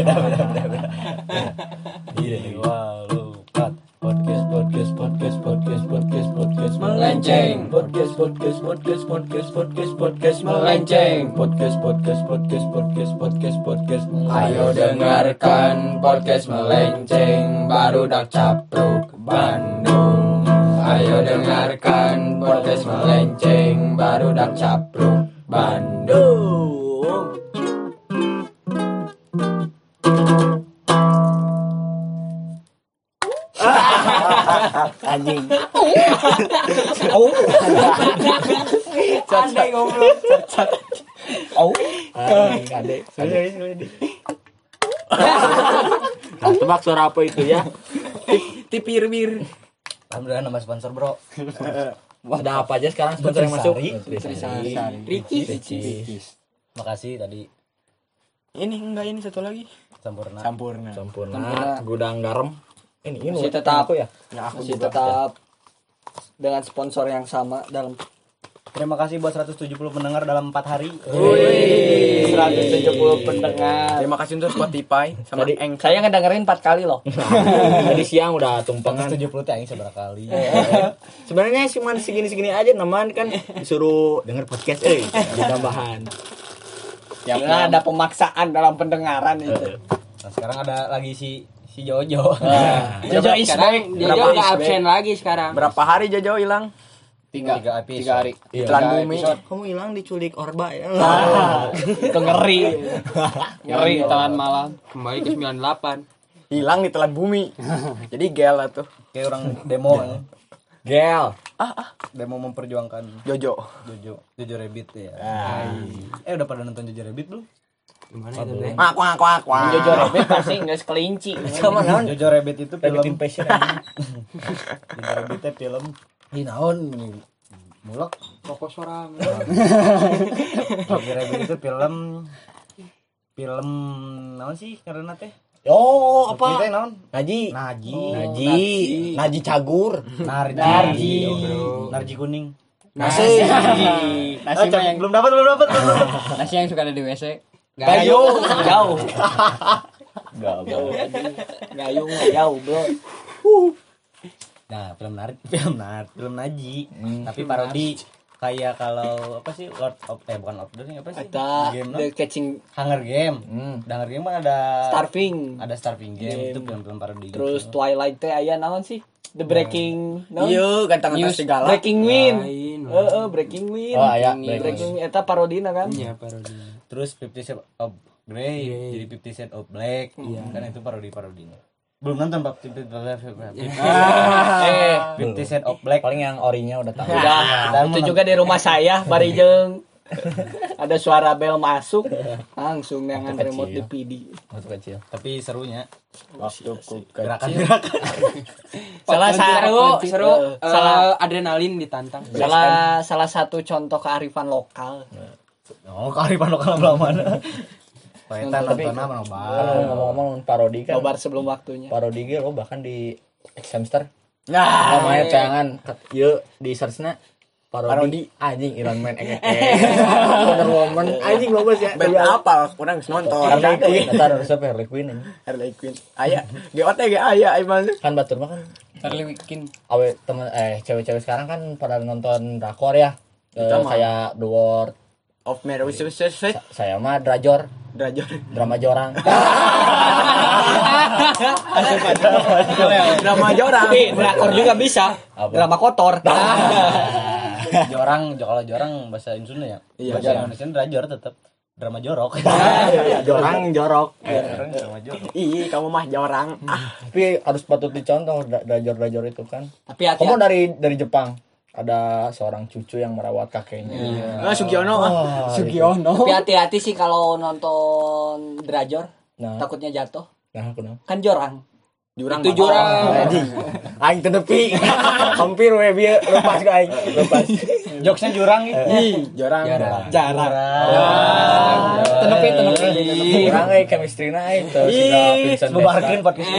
beda beda beda beda ini walukat podcast podcast podcast podcast podcast podcast. Melenceng. podcast podcast podcast podcast podcast podcast. Melenceng. Podcast podcast podcast podcast podcast podcast. Ayo dengarkan podcast melenceng. Baru dak capruk Bandung. Ayo dengarkan podcast melenceng. Baru dak capruk Bandung. Anjing. Oh. Andai goblok. oh anjing ade nah, tebak suara apa itu ya? Tipir bir. Alhamdulillah nama sponsor bro. Ada apa aja sekarang sponsor yang masuk. Ricis. makasih tadi. Ini enggak ini satu lagi. sempurna Campurna. sempurna, Sempurna. gudang garam ini ini Masih tetap. aku ya Ya aku Masih juga. tetap dengan sponsor yang sama dalam terima kasih buat 170 pendengar dalam 4 hari Wih, 170 pendengar. Terima kasih untuk Spotify sama Tadi- Anchor. Saya ngedengerin 4 kali loh. tadi siang udah tumpengan 170 teh aing seberapa kali sebenarnya cuma segini-segini aja naman kan disuruh denger podcast eh ada tambahan Ya, ada pemaksaan dalam pendengaran itu. nah sekarang ada lagi si si Jojo Jojo is back. Juga is absen lagi sekarang. Berapa hari Jojo hilang? Tiga, Tiga episode. tiga hari. Iya. Telan Tiga bumi. kamu hilang diculik orba ya Itu ngeri. ngeri telan malam. Kembali ke 98. Hilang di telan bumi. Jadi gel lah tuh. kayak orang demo gel demo memperjuangkan Jojo. Jojo Jojo Rabbit ya eh udah pada nonton Jojo Rabbit belum Gimana itu? Wak wak wak wak. Jojo Rabbit pasti nggak kelinci. sama naon Jojo Rabbit itu film Passion Jojo Rabbit itu film ini naon mulak Pokok sorang. Jojo Rabbit itu film film naon sih karena teh Oh, apa? Kita naon? Naji. Naji. Naji. Naji cagur. Narji. Narji. Narji kuning. Nasi. Nasi Oh, yang belum dapat, belum dapat, belum dapat. Nasi yang suka ada di WC. Gayung jauh. Jauh. Gayung jauh, Bro. Nah, film Nar film Nar film Naji, tapi parodi kayak kalau apa sih Lord of eh bukan Lord of the Rings, apa sih? Ada game no? The Catching Hunger Game. The Hunger Game kan ada Starving. ada Starving Game, Game. itu film-film parodi. Terus gitu. Twilight teh aya naon sih? The Breaking naon? Iya, ganteng atas segala. Breaking Wind. Heeh, Breaking Wind. Oh, aya Breaking Wind eta parodina kan? Iya, parodi. Terus Fifty Shades of Grey, jadi Fifty Shades of Black. Kan itu parodi-parodinya. Belum nonton Pak Fifty Eh, Fifty Shades of Black. Paling yang orinya udah tahu. udah. Itu juga di rumah saya bari jeung ada suara bel masuk langsung dengan remote kecil. DPD. Waktu kecil. Tapi serunya Waktu ku gerakan-gerakan. Salah seru, satu seru. Eh, salah adrenalin ditantang. salah salah satu contoh kearifan lokal. Oh, kearifan lokal mana? Paetan Tapi- nonton apa ngomong-ngomong parodi kan. Nobar sebelum waktunya. Parodi ge lo bahkan di X Hamster. Nah, Namanya jangan yuk di searchnya parodi, anjing Iron Man ek ek Wonder Woman anjing lo ya Band apa? Kurang nonton. Harley Quinn harus Harley Quinn anjing. Harley Quinn. Aya. GOT ge aya emang. kan batur mah kan Charlie Wikin. awe temen eh cewek-cewek sekarang kan pada nonton drakor ya Eh, kayak The Word Of Mary Swiss Sa- saya mah Drajor Drajon. drama jorang Drama jorang. tapi drakor juga bisa. Apa? Drama kotor. jorang kalau jorang bahasa Sunda ya Iya, bahasa jorang. Indonesia drajor tetap drama jorok jorang jorok jorang drama jorok Ih, kamu mah jorang. Ah, tapi harus patut dicontoh dra- drajor-drajor itu kan Tapi kamu dari dari Jepang ada seorang cucu yang merawat kakeknya Ah, Sugiono. ah. Wah, Sugiono. Tapi hati-hati sih kalau nonton Drajor, Nah. takutnya jatuh. nah aku nah Kan jorang. Jurang. Itu jurang. anjing aing teu nepi hampir we bieu lepas ke aing lepas jokesnya jurang ya Ih, jorang. Jarang. tenepi tenepi. jurang euy chemistry-na aing teu siga Vincent Bubarkeun podcast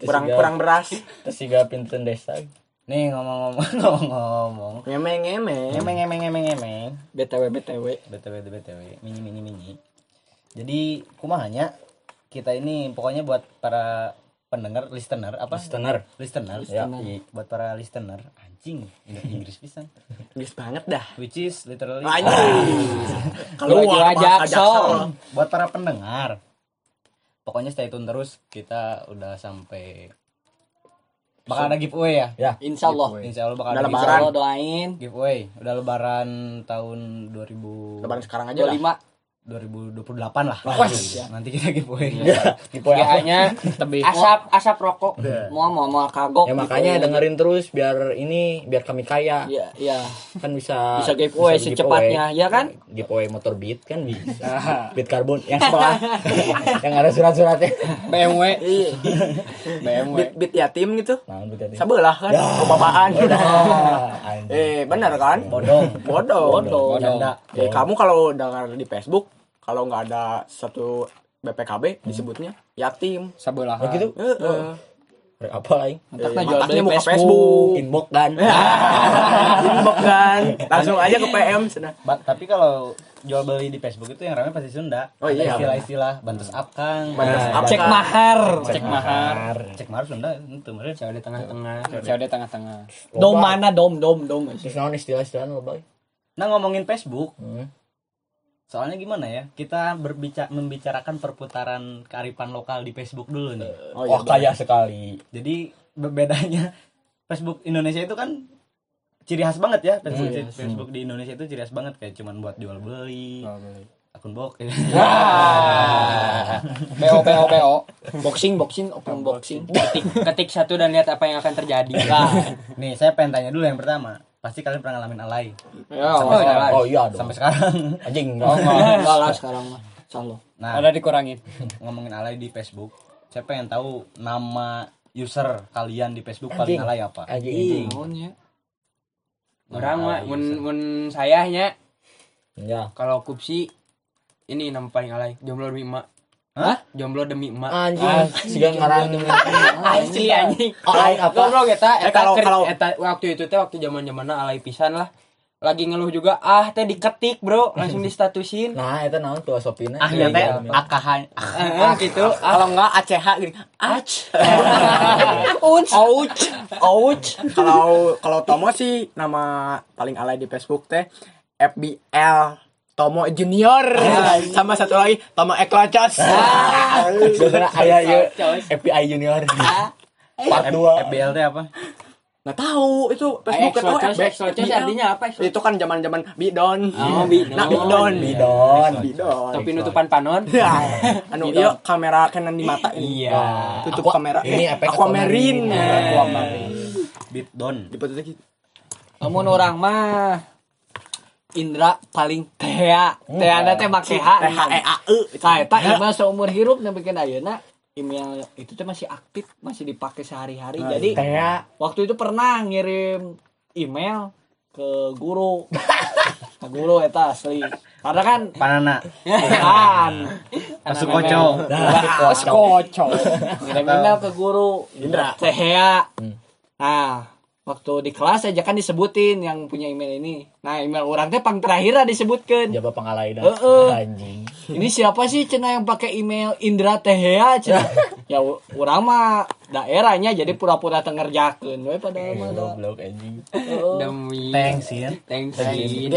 Kurang kurang beras. Terus siga Vincent Desta nih ngomong-ngomong ngomong-ngomong. Ngemeng-ngemeng. emeng emeng emeng emeng BTW BTW. btw btw mini mini mini jadi kumahanya kita ini pokoknya buat para pendengar listener apa? Listener. listener. Ya. Buat para listener. Anjing Inggris Inggris pisan. Geus banget dah. which is literally Kalau Jiwa-jiwa Jackson. buat para pendengar. Pokoknya stay tune terus. Kita udah sampai bakal ada giveaway ya Ya. Insya Allah. insya Allah bakal Udah ada lebaran. giveaway. Doain giveaway udah lebaran tahun 2000 Lebaran sekarang aja lah. 25 2028 lah nanti kita giveaway Giveaway apa? GA-nya asap asap rokok. mau mau mau kagok. Ya makanya dengerin terus biar ini biar kami kaya. Iya, iya. Kan bisa Bisa giveaway bisa secepatnya, ya kan? Giveaway motor Beat kan bisa. Beat karbon yang sebelah yang ada surat-suratnya. BMW. Iya. BMW. Bit, bit yatim gitu. Nah, betul tadi. Sebelah kan. Kebapaan. Ah, anjing. Eh, benar kan? bodong Bodoh. Bodoh. Janda. Eh, kamu kalau dengar di Facebook, kalau nggak ada satu BPKB disebutnya yatim. Sebelah. Oh gitu? Heeh. Rek apa lagi? Entakna Eh, jual beli muka Facebook. Facebook. Inbox kan. Inbox kan. Langsung aja ke PM sudah. Ba- tapi kalau jual beli di Facebook itu yang ramai pasti Sunda. Oh Ada iya. istilah-istilah bantus up Kang. Bantus up. Cek mahar. Cek mahar. Cek mahar Sunda itu meren. Cewek di tengah-tengah. Cewek di tengah-tengah. Dom mana dom dom dom. Terus istilah-istilah lo? Nah ngomongin Facebook, Hmm. Soalnya gimana ya? Kita berbicara membicarakan perputaran kearifan lokal di Facebook dulu nih. Oh, Wah, iya. kaya sekali. Jadi bedanya Facebook Indonesia itu kan ciri khas banget ya Facebook, Iya, Facebook di Indonesia itu ciri khas banget kayak cuman buat jual beli akun bokeh PO PO PO. Boxing boxing open boxing. Ketik, ketik satu dan lihat apa yang akan terjadi. Nah, nih saya pengen tanya dulu yang pertama pasti kalian pernah ngalamin alay Ya, sampai sekarang Oh iya dong. sampai sekarang Anjing. oh, enggak lah sekarang mah. Salo. nah Ada dikurangin. ngomongin alay di Facebook saya pengen tahu nama user kalian di Facebook paling Anjing. alay apa Anjing. Orang mah mun mun sayahnya Ya. kalau kupsi ini nama paling alay jomblo demi emak. Hah? Jomblo demi emak. Anjing. Siga ngaran Asli anjing. Alay apa? Goblok eta Eh, eta kalau- ker- kalau- eta waktu itu teh waktu zaman-zamanna alay pisan lah. Lagi ngeluh juga ah teh diketik bro langsung distatusin. Nah, itu naon filosofina? ah ya teh Iya, akahan Eh, gitu. Ah, Kalau enggak ACH gini. Ach. Ouch. Ouch. Ouch. Kalau kalau Tomo sih nama paling alay di Facebook teh FBL Tomo Junior. Sama satu lagi Tomo Eklocos. Biasanya aya ieu FBI Junior. Part 2. FBL teh apa Nggak tahu itu Facebook Ex itu Locos, FBL. Ex Locos artinya apa? Itu kan zaman-zaman bidon. Oh, bidon. Nah, bidon. Bidon. Bidon. Topi nutupan panon. Ya, anu iya kamera Canon di mata ini. Iya. Tutup kamera. ini efek Aquamarine. Aquamarine. Aquamarine. Bitdon Dipoto gitu. Namun orang mah Indra paling tea. Tea na teh make H. T H E A E. Nah, eta email seumur hirup yang bikin ayeuna email itu tuh masih aktif, masih dipakai sehari-hari. Jadi Teh. waktu itu pernah ngirim email ke guru. ke guru eta asli. Karena kan panana kan Asu koco Kocok. ngirim email ke guru Indra Tehea. Nah, waktu di kelas aja kan disebutin yang punya email ini. Nah, email orang teh pang terakhir disebutkan. Jaba pangalai dah. Heeh. Anjing. Ini siapa sih cina yang pakai email Indra Tehea cina? ya urang mah daerahnya jadi pura-pura tengerjakeun we padahal mah da. Goblok anjing. Demi thanks ya Thanks.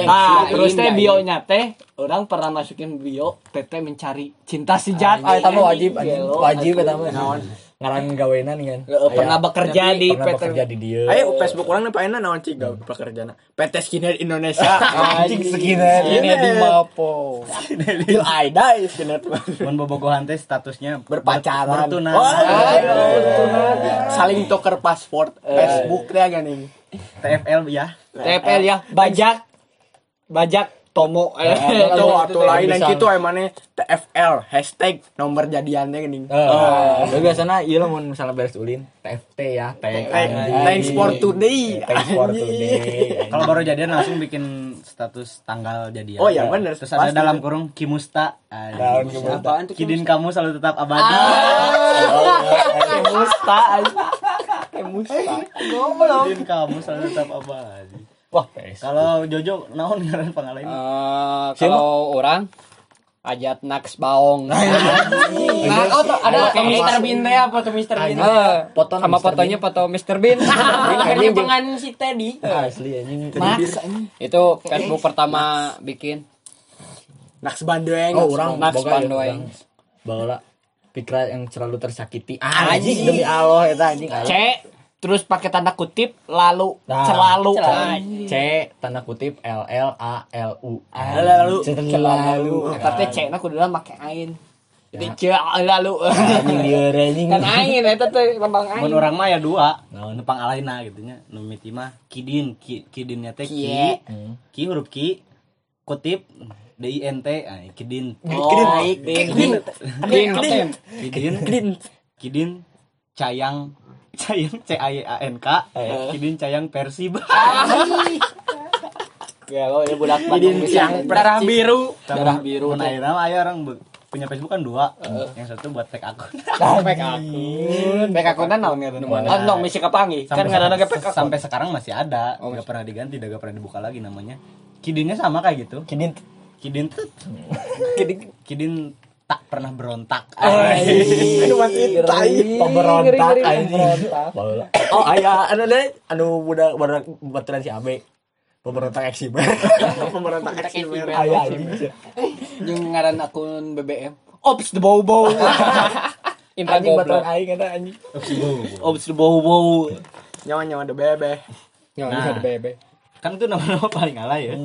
Nah, terus teh bionya teh orang pernah masukin bio PT mencari cinta sejati. Ah, mah wajib Wajib atuh. Eta mah. Ngaran gawenan kan. Heeh, pernah bekerja di pernah PT. bekerja di dia. Ayo Facebook orang nih paena naon cik gawe pekerjaan. PT Skinhead Indonesia. Anjing skinhead. Ini di Mapo. Till I die Skinhead. Mun bobogohan teh statusnya Berpacaran. bertunang Oh, Saling tuker paspor Facebook teh gini. TFL ya TPL ya, bajak. Bajak Tomo. Eh, Itu waktu lain yang gitu emangnya TFL hashtag nomor jadiannya gini. Oh, biasanya iya lah mun misalnya beres ulin TFT ya. Thanks for today. Thanks for today. kalau baru jadian langsung bikin status tanggal jadian Oh, iya, bener. terus ada dalam kurung Kimusta? Kidin kamu selalu tetap abadi Musta. Kidin kamu selalu tetap abadi Wah, kalau Jojo naon ngaran pangalan ini Eh, kalau orang Ajat Naks Baong. Nah, oh, tuh, ada foto Mr. Bean teh, foto Mr. Bean. Eh, foto sama Mr. fotonya foto Mr. Bean. Anjing dengan si Teddy. asli anjing Itu Facebook pertama bikin. Naks Bandeng. oh orang Naks ya, Bandoeng. bawa pikra yang selalu tersakiti anjing demi Allah eta anjing C terus pakai tanda kutip lalu Nah, selalu C tanda kutip L L A L U Lalu. selalu tapi C na kudu make ain jadi C lalu kan ain eta teh lambang ain orang mah ya dua, Naon? nepang alaina gitu nya. Nu miti mah kidin, ki, kidinnya teh ki, ki huruf ki, kutip D I N T, ah, kidin. oh kidin kidin kidin Kidin, kidin, kidin, cayang, cayang C A Y A N K, kidin cayang Persib. ya lo ya budak Kidin yang darah biru. darah biru Mun ayeuna mah aya orang punya Facebook kan dua, yang satu buat fake akun. pek akun. Pek akunan naon ya ah no misi kapangi kan nggak ada lagi pek akun. sampai sekarang masih ada, nggak pernah diganti, nggak pernah dibuka lagi namanya. Kidinnya sama kayak gitu. kidin. Kidin tuh kidin. Kidin tak pernah berontak. aduh masih tai pemberontak anjing oh aya anu deh anu budak budak baturan si Abe pemberontak eksimer Pemberontak eksimer. aya anjing yang ngaran akun BBM ops the bow bow Indra anjing baturan goblok. aing eta anjing ops the bow bow Nyawa-nyawa de bebe. Nyawa Nah. ada bebe. kan itu nama-nama paling alay ya.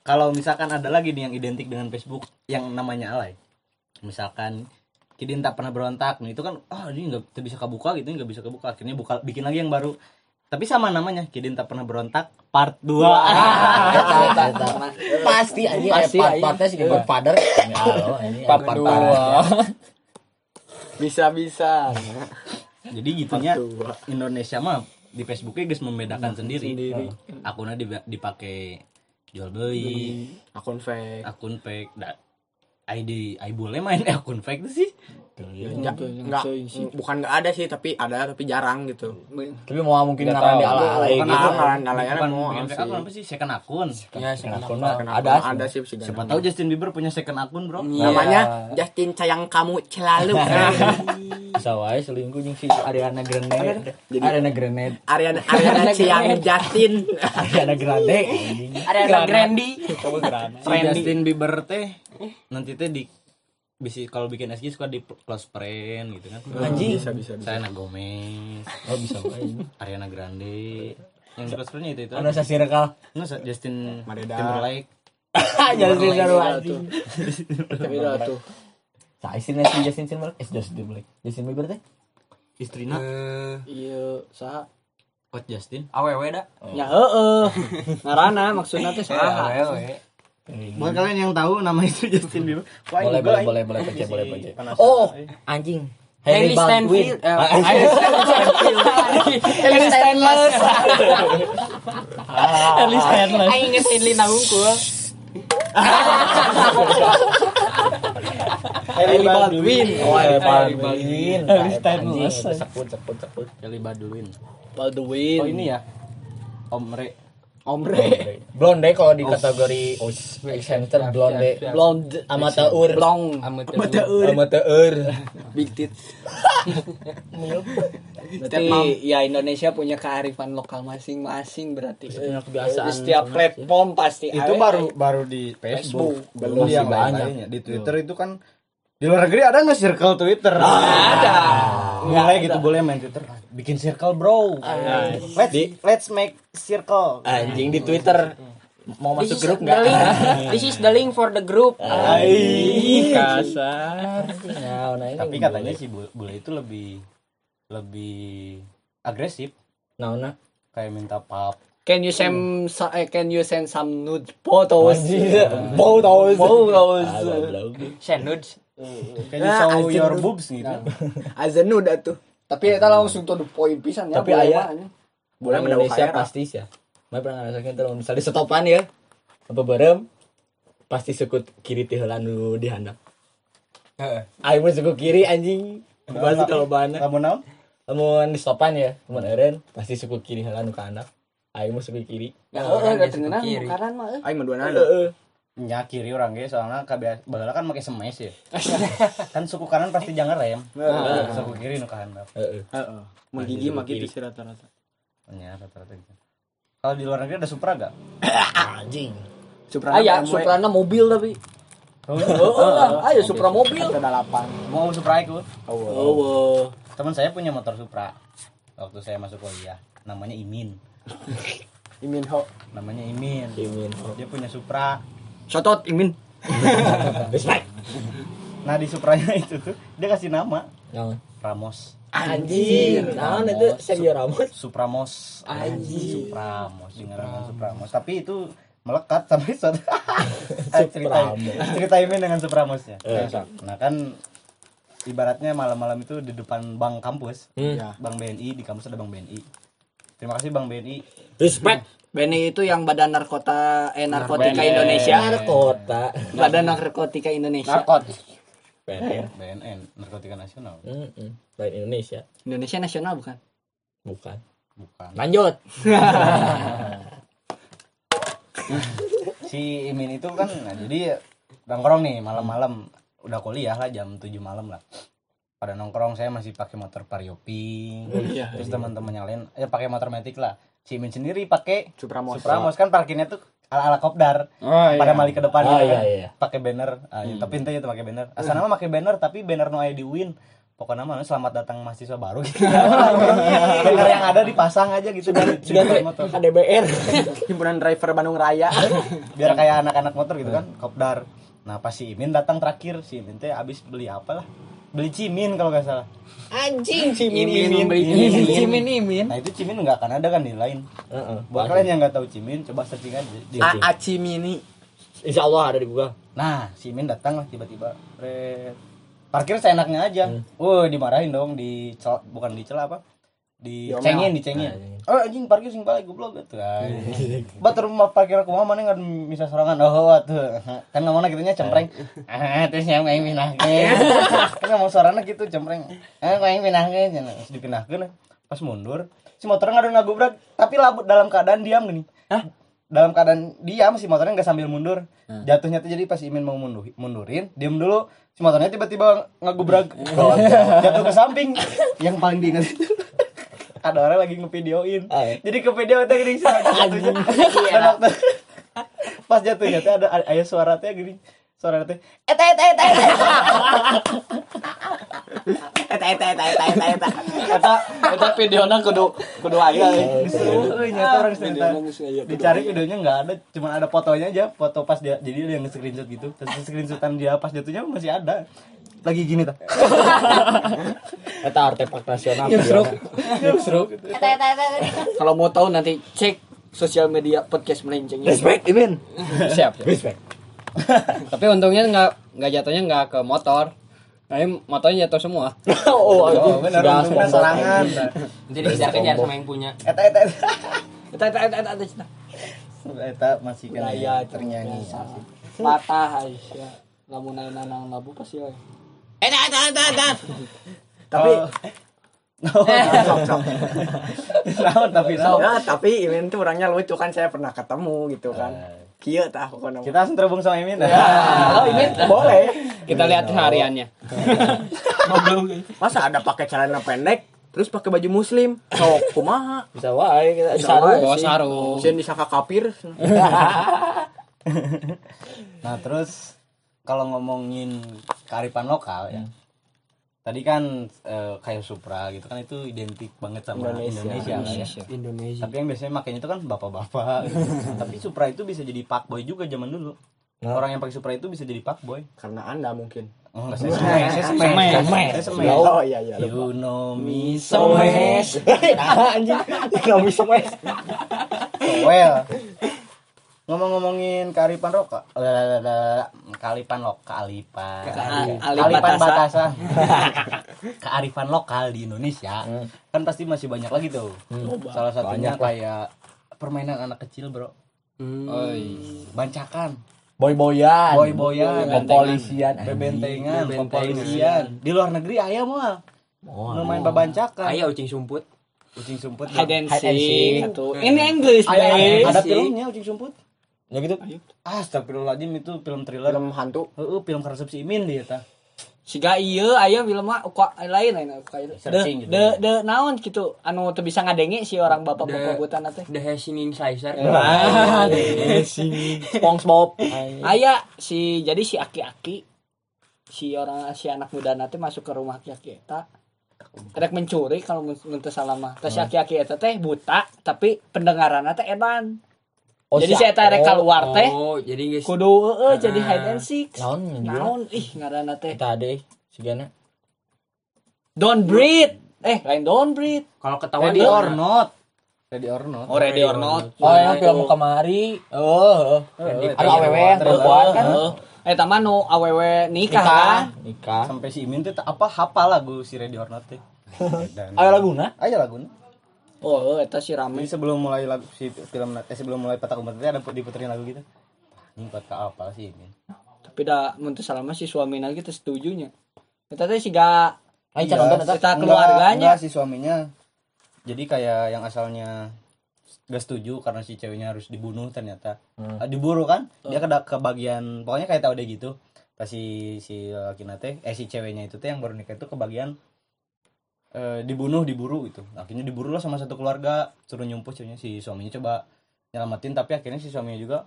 Kalau misalkan ada lagi nih yang identik dengan Facebook yang namanya alay. Misalkan Kidin tak pernah berontak, nah itu kan ah ini nggak bisa kebuka gitu, nggak bisa kebuka. Akhirnya buka bikin lagi yang baru. Tapi sama namanya, Kidin tak pernah berontak part 2. pasti aya Pasti, anjing. part-partnya sih Godfather demi Allah anjing aya Part part-part. dua. Bisa-bisa. Jadi gitunya Indonesia mah di Facebooknya guys membedakan sendiri. Akunnya di- dipakai jual beli, Akun fake. akun fake, ID, ID boleh main akun fake tuh sih. Ya, enggak, bukan enggak ada sih, tapi ada tapi jarang gitu. tapi mau mungkin Nggak ngaran tahu. di ala-ala Bukan gitu ngaran alayan Bukan mau akun apa sih? Second akun. Ya, akun mah Ada ada ada sih sih. Siapa tahu Justin Bieber punya second akun, Bro. Namanya Justin sayang kamu selalu. bisa wae selingkuh jeung si Ariana Grande. Jadi- Ariana Grande. Ariana Ariana sayang Justin. Ariana Grande. Anjing ada Grandi Si Justin Bieber teh nanti teh di bisa kalau bikin SG suka di close friend gitu kan. anjing. Bisa bisa bisa. Selena Gomez, oh bisa wae. Ariana Grande. Yang close friendnya itu itu. anu sa circle Nggak, Justin. Timberlake. seru anjing beda tuh sa istrinya si Justin Timberlake? Eh Justin Timberlake. Justin Bieber teh? Istrina? Iya sah Coach Justin. Awewe dah. ya heeh. Ngarana maksudnya teh saha. Buat kalian yang tahu nama itu Justin Bieber. Wah, boleh boleh boleh boleh boleh pecah Penasaran, oh anjing. Baldwin. Steinfeld. Eh, Ah, anjing. Ellie Stainless Ellie Stainless. aing inget Ellie nangungkul Hailey Baldwin. oh Ellie Baldwin. Ellie Anjing, Stainless. sekut sekut sekut Kelly Baldwin. Baldwin. Oh ini ya. Omre. ombre blonde kalau di kategori center blonde. blonde amateur. Blong. Amateur. Amateur. Big tit berarti ya Indonesia punya kearifan lokal masing-masing berarti. Punya kebiasaan. Di setiap platform pasti itu baru baru di Facebook, belum banyak. di Twitter itu kan di luar negeri ada nggak circle Twitter? Ada. Mulai gitu boleh main Twitter. Bikin circle bro. Let's let's make circle. Anjing di Twitter. Mau This masuk is grup the nggak? link. This is the link for the group. Ai, kasar. Nah, nah, ini. Tapi katanya si bu- bule itu lebih lebih agresif. Nah nah. Kayak minta pap Can you send so- eh, can you send some nude photos? mau tahu Photos. Send nudes. can you show your boobs gitu? Azanu dah tuh. Tapi kita langsung tuh poin pisan ya. Tapi boleh aya- mah. Boleh Indonesia pasti sih ya. Mai pernah ngerasain terus misalnya setopan ya. Apa bareng? Pasti sekut kiri ti heula nu di handap. Aing mah sekut kiri anjing. Pasti kalau bana kamu naon? Lamun di stopan ya lamun eureun pasti sekut kiri heula nu ka handap aing mah sekut kiri Ya heeh da tengeunah kanan mah. eh. Aing mah dua nana. heeh nya kiri orang ge soalnya kabeh baheula kan make semes ya kan suku kanan pasti jangan rem suku kiri nu kahandap Heeh. Heeh. Mun gigi mah gitu sih rata-rata. nya rata-rata gitu kalau di luar negeri ada Supra gak? Anjing. Supra Aya Suprana mobil tapi. Oh, ayo Supra mobil. Ada delapan. mau Supra itu Oh, teman saya punya motor Supra waktu saya masuk kuliah namanya Imin Imin Ho. namanya Imin Imin. dia punya Supra Shotot Imin. Respect. nah di Supranya itu tuh dia kasih nama Naon? Ramos Anjing. Naon itu Sergio Ramos? Supramos Anjing. Supramos dengan nama Supramos tapi itu melekat sampai suatu cerita cerita Imin dengan Supramosnya nah kan ibaratnya malam-malam itu di depan bank kampus Hmm. Ya. bank BNI di kampus ada bank BNI terima kasih bank BNI Respect. Beni itu yang Badan Narkota eh Narkotika Indonesia. Ada kota. Badan Narkotika Indonesia. Narkot. BNN. BNN Narkotika Nasional Heeh. Lain Indonesia. Indonesia nasional bukan? Bukan. bukan Lanjut. si Imin itu kan nah, jadi nongkrong nih malam-malam udah kuliah lah jam 7 malam lah pada nongkrong saya masih pakai motor Varioping Iya. terus teman-teman yang lain ya pakai motor metik lah. Si Imin sendiri pakai Supramos. Supramos. Kan parkirnya tuh ala ala kopdar. Oh pada mali ke depannya Oh, kan. iya, iya. pakai banner. Ah, ya, tapi ente itu pakai banner. Asal nama pakai banner tapi banner no ID win. Pokoknya mana selamat datang mahasiswa baru gitu. Banner yang ada dipasang aja gitu dari motor KDBR. Himpunan driver Bandung Raya. biar kayak anak-anak motor gitu kan kopdar nah pas si Imin datang terakhir si Imin teh abis beli apa lah beli cimin kalau nggak salah Anjing si Imin beli Imin. Imin Imin. nah itu cimin nggak akan ada kan di lain Heeh. buat kalian yang nggak tahu cimin coba searching aja di A Aci Mini. Insya Allah ada di Google. nah si Imin datang lah tiba-tiba Red. parkir seenaknya aja Wah dimarahin dong di bukan di celah apa dicengin dicengin. Oh anjing parkir sing balik goblok gitu kan. Batur rumah parkir aku mana nggak bisa sorangan? Oh tuh. Kan ngomongnya gitunya cempreng. Ah terus yang main pinahkeun kan ngomong suaranya gitu cempreng. Ah main pinahkeun cenah. terus dipinahkeun pas mundur si motornya nggak ada ngagubrak tapi labut dalam keadaan diam gini. Hah? dalam keadaan diam si motornya nggak sambil mundur. Jatuhnya tuh jadi pas Imin mau mundur, mundurin diam dulu si motornya tiba-tiba ngagubrak jatuh ke samping. Yang paling diingat. itu ada orang lagi ngevideoin. Ah, ya. jadi ke video teh gini jatuhnya. Dan waktu- pas jatuhnya teh ada ayah suara teh gini. Suara teh eta eta eta eta Eta eta eta eta eta eta. Eta eta videona kudu kudu aya. disuruh euy nyata orang cerita dicari videonya nggak ada cuma ada fotonya aja foto pas dia jadi dia yang screenshot gitu. Terus screenshotan dia pas jatuhnya masih ada lagi gini tuh Eta artefak nasional. Eta. eta. Kalau mau tahu nanti cek sosial media podcast melenceng. Respect Imin. siap Respect. tapi untungnya nggak nggak jatuhnya nggak ke motor nah motornya jatuh semua Oh, Oh, benar Sudah serangan jadi dikejar kejar sama yang punya eta eta eta Eta eta eta eta eta. masih kan Raya ternyanyi Patah Aisyah. Lamun nanang labu pasti we. Eta eta eta eta. tapi Naon tapi naon Nah, tapi Imin tuh orangnya lucu kan saya pernah ketemu gitu kan. Kieu tah pokoknya. kita langsung terhubung sama Imin Oh, Imin boleh. kita lihat hariannya Masa ada pakai celana pendek terus pakai baju muslim? Sok kumaha? Bisa wae kita Bisa sarung. wae bawa sih. sarung. Sieun disangka kafir. Nah terus kalau ngomongin kearifan lokal ya, tadi kan eh, kayak Supra gitu kan itu identik banget sama Indonesia, kan ya. Indonesia. Tapi yang biasanya makanya itu kan bapak-bapak. gitu. Tapi Supra itu bisa jadi fuckboy juga zaman dulu. Orang yang pakai Supra itu bisa jadi fuckboy. Karena Anda mungkin. Oh, saya semes, saya semes. Saya semes. Oh iya iya. You know me Semes. Anjing. Ekonomi semes. well. Ngomong-ngomongin kearifan lokal, kearifan lokal, kearifan, kearifan batasan, kearifan lokal di Indonesia, kan pasti masih banyak lagi tuh. Salah satunya kayak permainan anak kecil bro, bancakan, Boy-boyan. boy-boyan, Pempolisian. bebentengan, pempolisian. Di luar negeri ayah mah, Oh, main babancakan, ayo ucing sumput. Kucing sumput. Hide and and seek. Seek. atau in English Ada, filmnya kucing sumput. Ya gitu. Astagfirullahaladzim itu film thriller. Film hantu. Heeh, film karesep si Imin dia tah. Siga ieu aya film mah kok lain lain kayak de gitu. de de naon gitu anu teu bisa ngadenge si orang bapak bapak butan teh. The Hashing Incisor. Ah, si SpongeBob. Aya si jadi si aki-aki si orang si anak muda nanti masuk ke rumah aki-aki eta Rek mencuri kalau mun mun teu salah mah. Tah si aki-aki eta teh buta tapi pendengaranna teh edan. Jadi si eta rek keluar teh Oh, jadi guys. kudu heeh jadi hide and seek. Naon. Naon ih ngaranna teh. Kita ada si Gana. Don't breathe. Eh, lain don't breathe. Kalau ketahuan Ready or not. Ready or not. Oh, ready or not. Oh, yang film kemari. Oh, Heeh, ada awewe yang perempuan kan. Eh, taman nu awewe nikah. Nikah, nikah. Sampai si Imin tuh apa hafal lagu si Ready or Not teh. Ayo laguna. Ayo lagu. Oh, eta si rame. Jadi sebelum mulai lagu si film eh, sebelum mulai petak umpet ada diputerin lagu gitu. Ini buat ke apa sih Imin? Tapi dah mun teu salah mah si suamina gitu setujunya. Eta teh siga Ayo can nonton. Kita keluarganya. enggak, si suaminya. Jadi kayak yang asalnya gak setuju karena si ceweknya harus dibunuh ternyata Ah, diburu kan dia ke ke bagian pokoknya kayak tahu deh gitu pas si si laki nate eh si ceweknya itu teh yang baru nikah itu ke bagian eh, dibunuh diburu gitu akhirnya diburu lah sama satu keluarga suruh nyumpuh ceweknya si suaminya coba nyelamatin tapi akhirnya si suaminya juga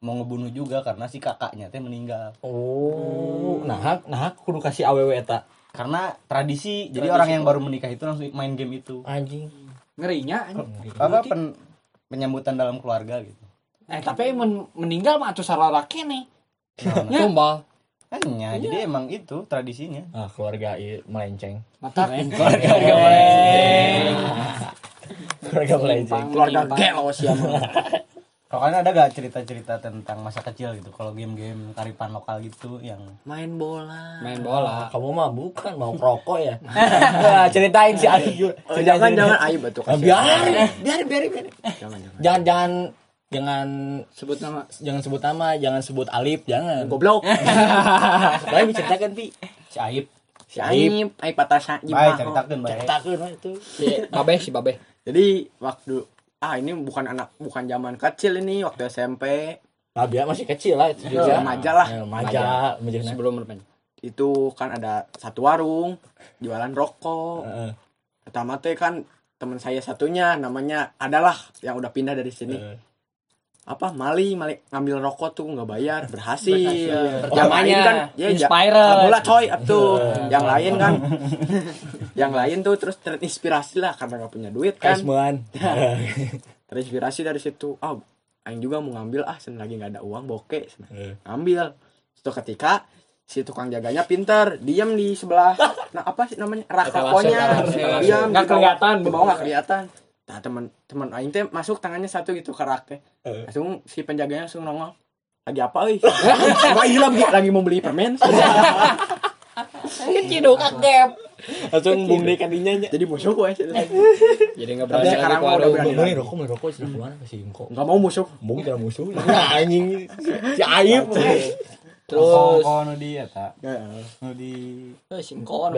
mau ngebunuh juga karena si kakaknya teh meninggal Oh, nah, nah kudu kasih awewe eta. karena tradisi, jadi orang yang baru menikah itu langsung main game itu Anjing. Ngerinya. anjing. apa pen- penyambutan dalam keluarga gitu Eh, tapi mun meninggal mah atuh sarara kene. Tumbal. Hanya jadi emang itu tradisinya Ah, keluarga melenceng. Mata Keluarga melenceng. Keluarga gelo sih mah. kalau kalian ada gak cerita-cerita tentang masa kecil gitu kalau game-game karipan lokal gitu yang Main bola. Main bola. Kamu mah bukan mau rokok ya. Nah, ceritain si Ayu. Oh, jangan jangan aib batu Ah, kasih. biarin, biarin, biarin, biarin. Jangan jangan. Jangan jangan jangan sebut nama. jangan sebut nama, jangan sebut Alif, jangan. Goblok. Baik diceritakan Pi. Si Aib. Si aib, aib patah baik ceritakan baik Ceritakeun we itu. Si Babe, si Babe. Jadi waktu ah ini bukan anak bukan zaman kecil ini waktu SMP Nah, biar masih kecil lah itu juga. remaja lah Ya, Remaja, remaja. Sebelum bermain. itu kan ada satu warung jualan rokok Heeh. pertama teh kan teman saya satunya namanya adalah yang udah pindah dari sini Heeh. Apa? Mali Mali ngambil rokok tuh nggak bayar berhasil, Berhasil. yang lain kan ya Inspired. bola coy tuh yang lain kan. Yang lain tuh terus terinspirasi lah karena nggak punya duit kan. Terinspirasi dari situ. Ah Aing juga mau ngambil ah sen lagi nggak ada uang bokeh Sen. Heeh. ngambil. Itu ketika si tukang jaganya pinter diam di sebelah. Nah apa sih namanya? Rak Etalase, rokonya etalase. diam Nggak kelihatan, di bawah nggak kelihatan nah teman teman Aing teh masuk tangannya satu gitu ke rak teh. Eh. langsung si penjaganya langsung nongol. Lagi apa euy? Enggak iya lagi lagi mau beli permen. Ciduk kakep. Langsung bung deh kadinya nya. jadi musuh gue Jadi enggak Tapi berani sekarang lagi ke mah udah berani. Beli rokok, beli rokok sih. Gimana kasih engkau. nggak mau musuh Bung tidak musuh. Anjing. Si Aib. Terus oh nu dia tak nu di eh,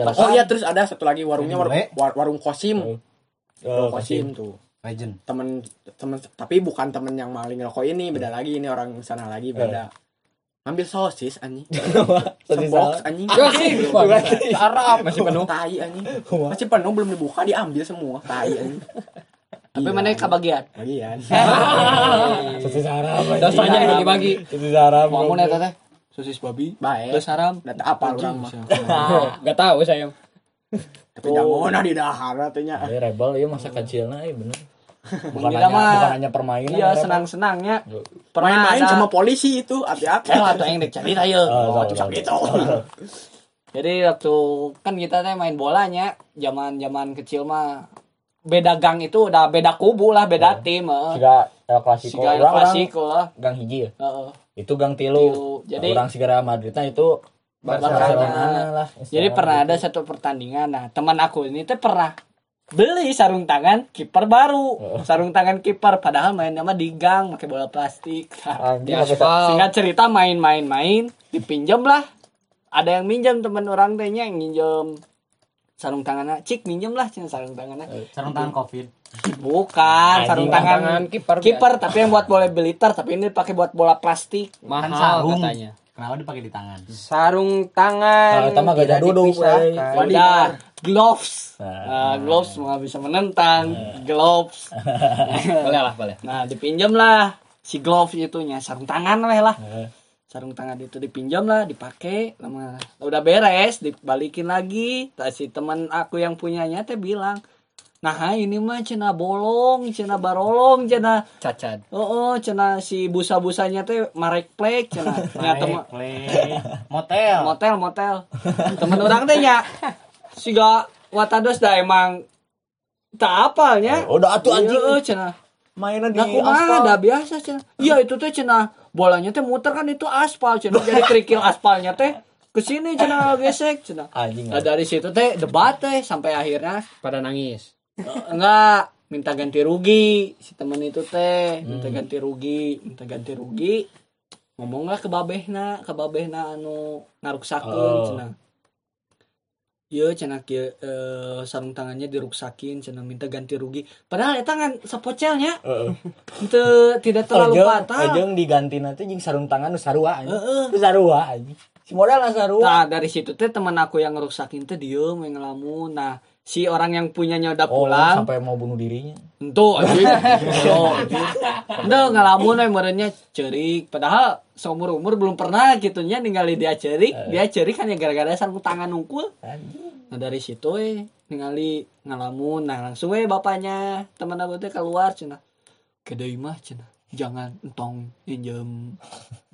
oh iya terus ada satu lagi warungnya warung, kosim Oh, warung kasih. kosim tuh. Legend. Temen temen tapi bukan temen yang maling rokok ini beda lagi ini orang sana lagi beda. Ambil sosis anjing. Sosis sebox anjing. Sih, Arab masih penuh. tai anjing. Masih penuh belum dibuka diambil semua. Tai anjing. Tapi mana kebagian? Bagian. Sosis Arab. Yang dibagi. Sosis Arab. mau eta teh sosis babi. Baik. Haram. Data apa orang mah? Enggak tahu saya. Tapi jangan di dahar katanya Ya rebel ya masa kecilnya ya bener. Bukan hanya, bukan hanya permainan. iya senang senangnya pernah main-main ada sama polisi itu hati-hati eh atau yang dek cerita ya Oh, oh gitu jadi waktu kan kita teh main bolanya zaman zaman kecil mah beda gang itu udah beda kubu lah beda tim heeh. Siga El Clasico. Siga El Orang- orang Clasico lah Gang hiji ya. heeh. Itu gang tilu. Tilu. Jadi- orang segera Madridnya itu Barcelona. Barcelona lah. Jadi pernah ada satu pertandingan. Nah, teman aku ini teh pernah beli sarung tangan kiper baru. Sarung tangan kiper padahal mainnya mah di gang pakai bola plastik. Nah, Anjing, Di pakai aspal. Singkat cerita main-main-main dipinjam lah. Ada yang minjam teman orang tehnya yang minjam sarung tangannya cik minjem lah cina sarung tangannya sarung tangan covid bukan sarung tangan tangan kiper kiper tapi yang buat bola biliter tapi ini dipakai buat bola plastik mahal sarung. katanya kenapa dipakai di tangan sarung tangan Kalau tambah gak duduk, dipisahkan. Wadah, gloves. Nah. Nah, gloves mah bisa menentang. Gloves. boleh lah boleh Nah, dipinjam lah si gloves itunya, sarung tangan weh lah. Eh. Sarung tangan itu dipinjam lah, dipakai lama. Udah beres, dibalikin lagi. Si teman aku yang punyanya teh bilang, "Nah, ini mah cina bolong, cina barolong, cina cacat. Oh, oh cina si busa-busanya teh marek plek cina. Ya teman motel. Motel motel. Temen orang teh nya si gak watados dah emang tak apalnya. Udah atuh anjing. Iya, cenah Mainan di nah kumaha aspal. dah biasa cenah iya itu teh cenah bolanya teh muter kan itu aspal cenah jadi kerikil aspalnya teh ke sini cenah gesek cenah Anjing. nah dari situ teh debat teh sampai akhirnya pada nangis. eh, enggak minta ganti rugi si temen itu teh minta ganti rugi minta ganti rugi ngomonglah ke babehna ke babehna anu ngaruksakeun Oh. cenah Iya cenah kieu eh, sarung tangannya diruksakin cenah minta ganti rugi padahal eta tangan sepocelnya Heeh. teu tidak terlalu Ojeng, patah ojeng diganti nanti jeung sarung tangan nu sarua anjing. Nu sarua anjing. Si modal lah sarua. Nah dari situ teh teman aku yang ngeruksakin teh diem yang ngelamun. Nah si orang yang punyanya udah Oh, pulang, sampai mau bunuh dirinya. Entu anjing. Ngalamun we merenya cerik. Padahal seumur umur belum pernah gitu nya ningali dia cerik. Dia cerik hanya gara-gara sarung tangan nungkul. Nah dari situ we ningali ngalamun. Nah langsung we bapaknya teman aku teh keluar cenah. Kedai mah cenah. Jangan entong pinjem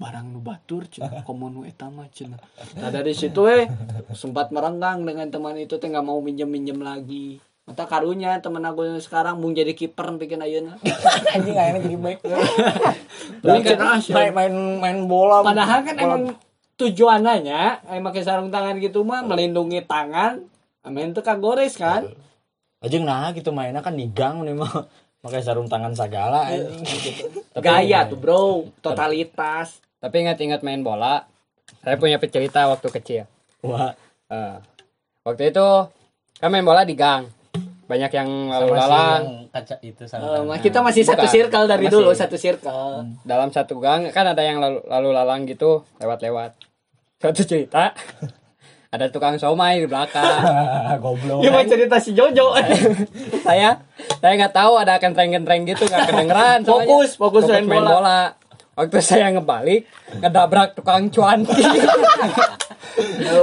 barang nu batur cenah komo nu eta mah cenah. Nah dari situ we sempat merenggang dengan teman itu teh nggak mau minjem-minjem lagi. Mata karunya temen aku yang sekarang mau jadi kiper bikin ayeuna. anjing akhirnya jadi baik. Tapi cenah main main main bola. Padahal kan bola- emang tujuannya emang pakai sarung tangan gitu mah melindungi tangan. Amin tuh kagores kan. Ajeng nah gitu mainnya kan di gang nih mah pakai sarung tangan segala anjing gitu. Gaya tuh bro, totalitas. tapi ingat-ingat main bola saya punya cerita waktu kecil Wah, Eh, waktu itu kan main bola di gang banyak yang lalu Sama lalang kaca itu mah tangan. kita masih satu Bukan. circle dari Masih. dulu, satu circle. dalam satu gang kan ada yang lalu, lalu lalang gitu lewat-lewat suatu cerita ada tukang somai di belakang goblok. Gimana cerita si Jojo? saya saya nggak tahu ada kentreng-kentreng gitu nggak kedengeran soalnya. Fokus, fokus main bola. waktu saya ngebalik ngedabrak tukang cuanki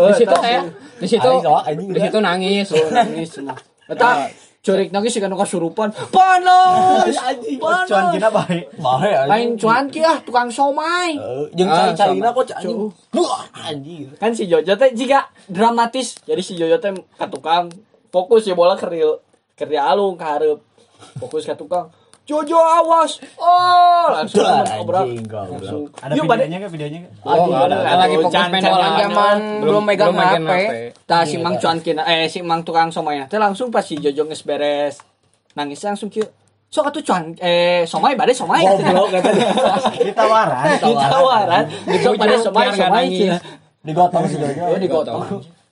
di situ saya di situ di situ nangis Tuh, nangis cenah. Curik nangis sih kan kasurupan. Panas. cuan Panas. kita baik Bahe Lain cuanki ah tukang somai. Eh, jeung Ah, cai-caina kok anjing. Anjing. kan si Jojo teh jika dramatis jadi si Jojo teh ke tukang fokus ya bola keril kerja alung ke hareup fokus ke tukang Jojo awas. Oh langsung obrak. langsung. Ada yuk videonya kan videonya kan Oh, ada. Lagi can- bola. can- Zaman belum megang HP. tah si mang cuan kina eh si mang tukang somaya teh langsung pas si Jojo nges beres. Nangis langsung kieu sok atuh cuan. Eh somai bade somai. Goblok kata ditawaran ditawaran sok bade somai somai. Digotong si Jojo. oh digotong.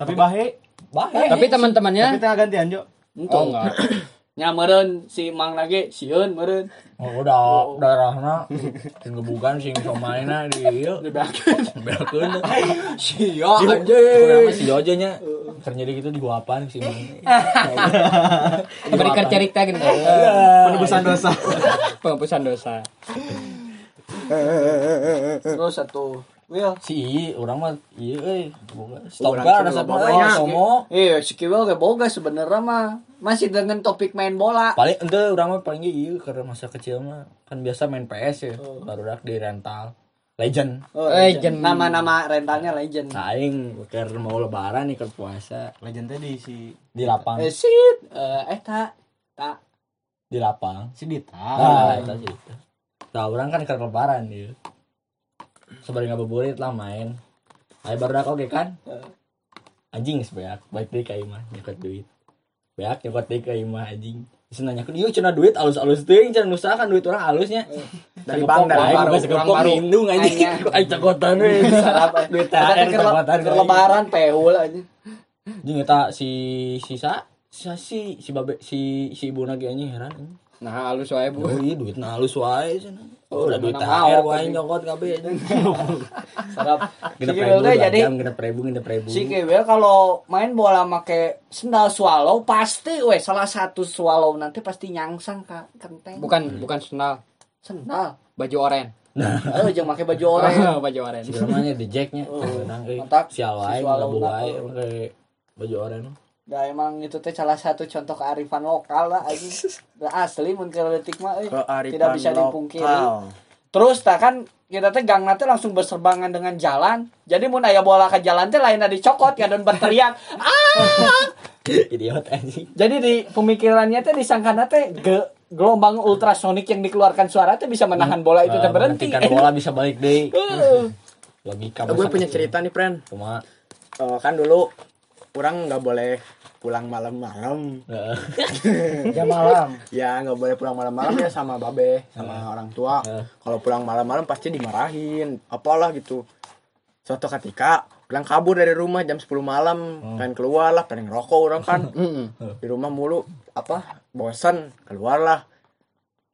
Tapi bahe? Bahe. tapi teman-temannya? Tengah gantian Jo oh enggak nya meureun si mang lagi sieun meureun Oh, udah darahna sing gebugan sing somaina di ieu. dibeakeun. Beakeun. sia Kurang anjing. mah si Jojo nya. Terjadi gitu di guapan si Mang. berikan cerita gitu penebusan dosa. Penghapusan dosa. Terus satu Will Si Ii, orang mah iya euy. Ada satu loba oh, somo. Iya, si Kiwil gak boga sebenarnya mah masih dengan topik main bola. Paling ente urang mah paling ge ieu karena masa kecil mah kan biasa main PS ya. Baru dak di rental. Legend. Oh, Legend. Nama-nama rentalnya legend. Saing keur mau lebaran nih keur puasa legendnya di si di lapang. Eh, sit. Eh, eh tak. Tak. Di lapang. si Dita Ah, eta sih. Tah urang kan keur lebaran ieu. Sabari ngabuburit lah main. Ayo baru oge kan. Anjing beak, baik deui ka imah nyekot duit. Beak nyekot deui ka imah anjing. Terus nanyakeun, "Ieu cenah duit alus-alus teuing cenah nusahan duit urang alusnya." Dari bank, dari kurang baru. baru. Lindung anjing. Aing cakotan we. Duit THR cakotan. lebaran pehul aja. Jeung eta si si sa si si si babe si si ibu lagi anjing heran. Nah, halus wae Bu. Oh iya duit halus wae cenah. Oh, udah duit mau, wae nyokot kabeh. Sarap. Genep Si ribu, jadi jam, genep ribu, genep ribu. si Kewel kalau main bola make sendal swallow pasti weh salah satu swallow nanti pasti nyangsang ka kenteng. Bukan bukan sendal, sendal. baju oren. Oh, jangan pakai baju oranye. baju oren. Si namanya di jacknya. Oh, Kadang eh mantap. sial wae, Si swallow wae oh. pakai baju oranye. Nah, emang itu teh salah satu contoh kearifan lokal lah anjing. Nah, asli mun leutik mah euy. Tidak bisa dipungkiri. Terus tak kan kita teh gang teh langsung berserbangan dengan jalan. Jadi mun aya bola ke jalan teh lain dicokot ya dan berteriak. Ah! Idiot anjing. Jadi di pemikirannya teh disangkana teh ge- gelombang ultrasonik yang dikeluarkan suara teh bisa menahan bola itu teh berhenti. Kan bola bisa balik deui. Heeh. Logika gue punya cerita nih friend Cuma Eh, kan dulu orang nggak boleh pulang malam-malam. Eh, Jam malam. ya nggak boleh pulang malam-malam ya sama babe sama orang tua. Eh. kalau pulang malam-malam pasti dimarahin apalah gitu. Suatu ketika pulang kabur dari rumah jam 10 malam pengen keluar lah pengen ngerokok orang kan. Di rumah mulu apa bosan keluar lah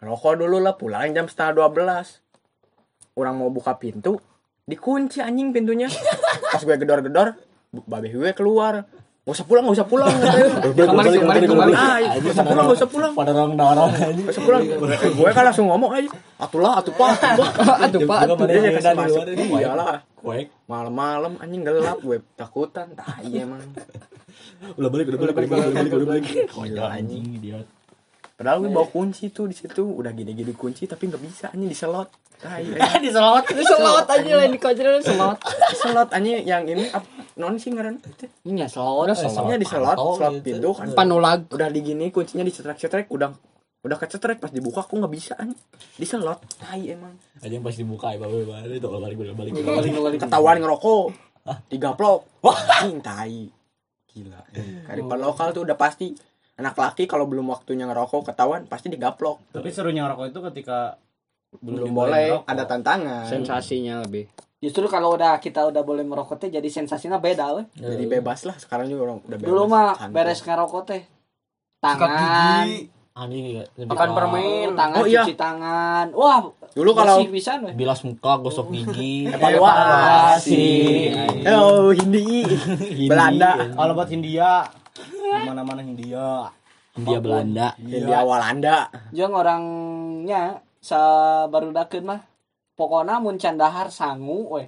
ngerokok dulu lah pulang jam setengah 12 orang mau buka pintu dikunci anjing pintunya. Pas gue gedor-gedor babe gue keluar Gak usah pulang, gak usah pulang Kembali, kembali, kembali. Ah, iya, gak usah pulang, gak usah pulang pada dorong dorong anjing. Gak usah pulang Gue kan langsung ngomong aja Atulah, atuh pak Atuh Pak, atuh. mana Dia yang kasih di masuk. Iyalah. Malam-malam anjing gelap gue takutan Tai emang Udah balik, udah balik, udah balik, udah balik. Konyol anjing idiot. Padahal gue bawa kunci tuh di situ Udah gini-gini kunci tapi gak bisa anjing diselot Tai. Diselot. Selot aja lain dikocok selot. Diselot anjing yang ini ap, non sih ngaran Ini ya slot. Kuncinya diselot, Pantau slot gitu. pintu kan. Panulag. Udah digini kuncinya dicetrek-cetrek udah udah kecetrek pas dibuka aku nggak bisa anjing. Diselot tai emang. Aja yang pas dibuka ya, babe, babe. Itu udah balik, udah balik, udah balik. ketahuan ngerokok. Digaplok. Anjing tai. Gila. Karipan lokal tuh udah pasti anak laki kalau belum waktunya ngerokok ketahuan pasti digaplok. Tapi serunya ngerokok itu ketika belum boleh ngerokok. ada tantangan. Sensasinya lebih. Justru kalau udah kita udah boleh merokok teh jadi sensasinya beda weh. jadi bebas lah sekarang juga orang udah bebas Dulu mah beres ngerokok teh. Tangan, Anjing ya. makan permen, tangan Oh, iya. cuci tangan. Wah, dulu kalau pisan weh. Bilas muka, gosok gigi. evaluasi oh Hindi Belanda Kalau buat Hindia, mana-mana Hindia. India Belanda. Hindia Walanda Jeung orangnya sabarudakeun mah pokona mun can dahar sangu we.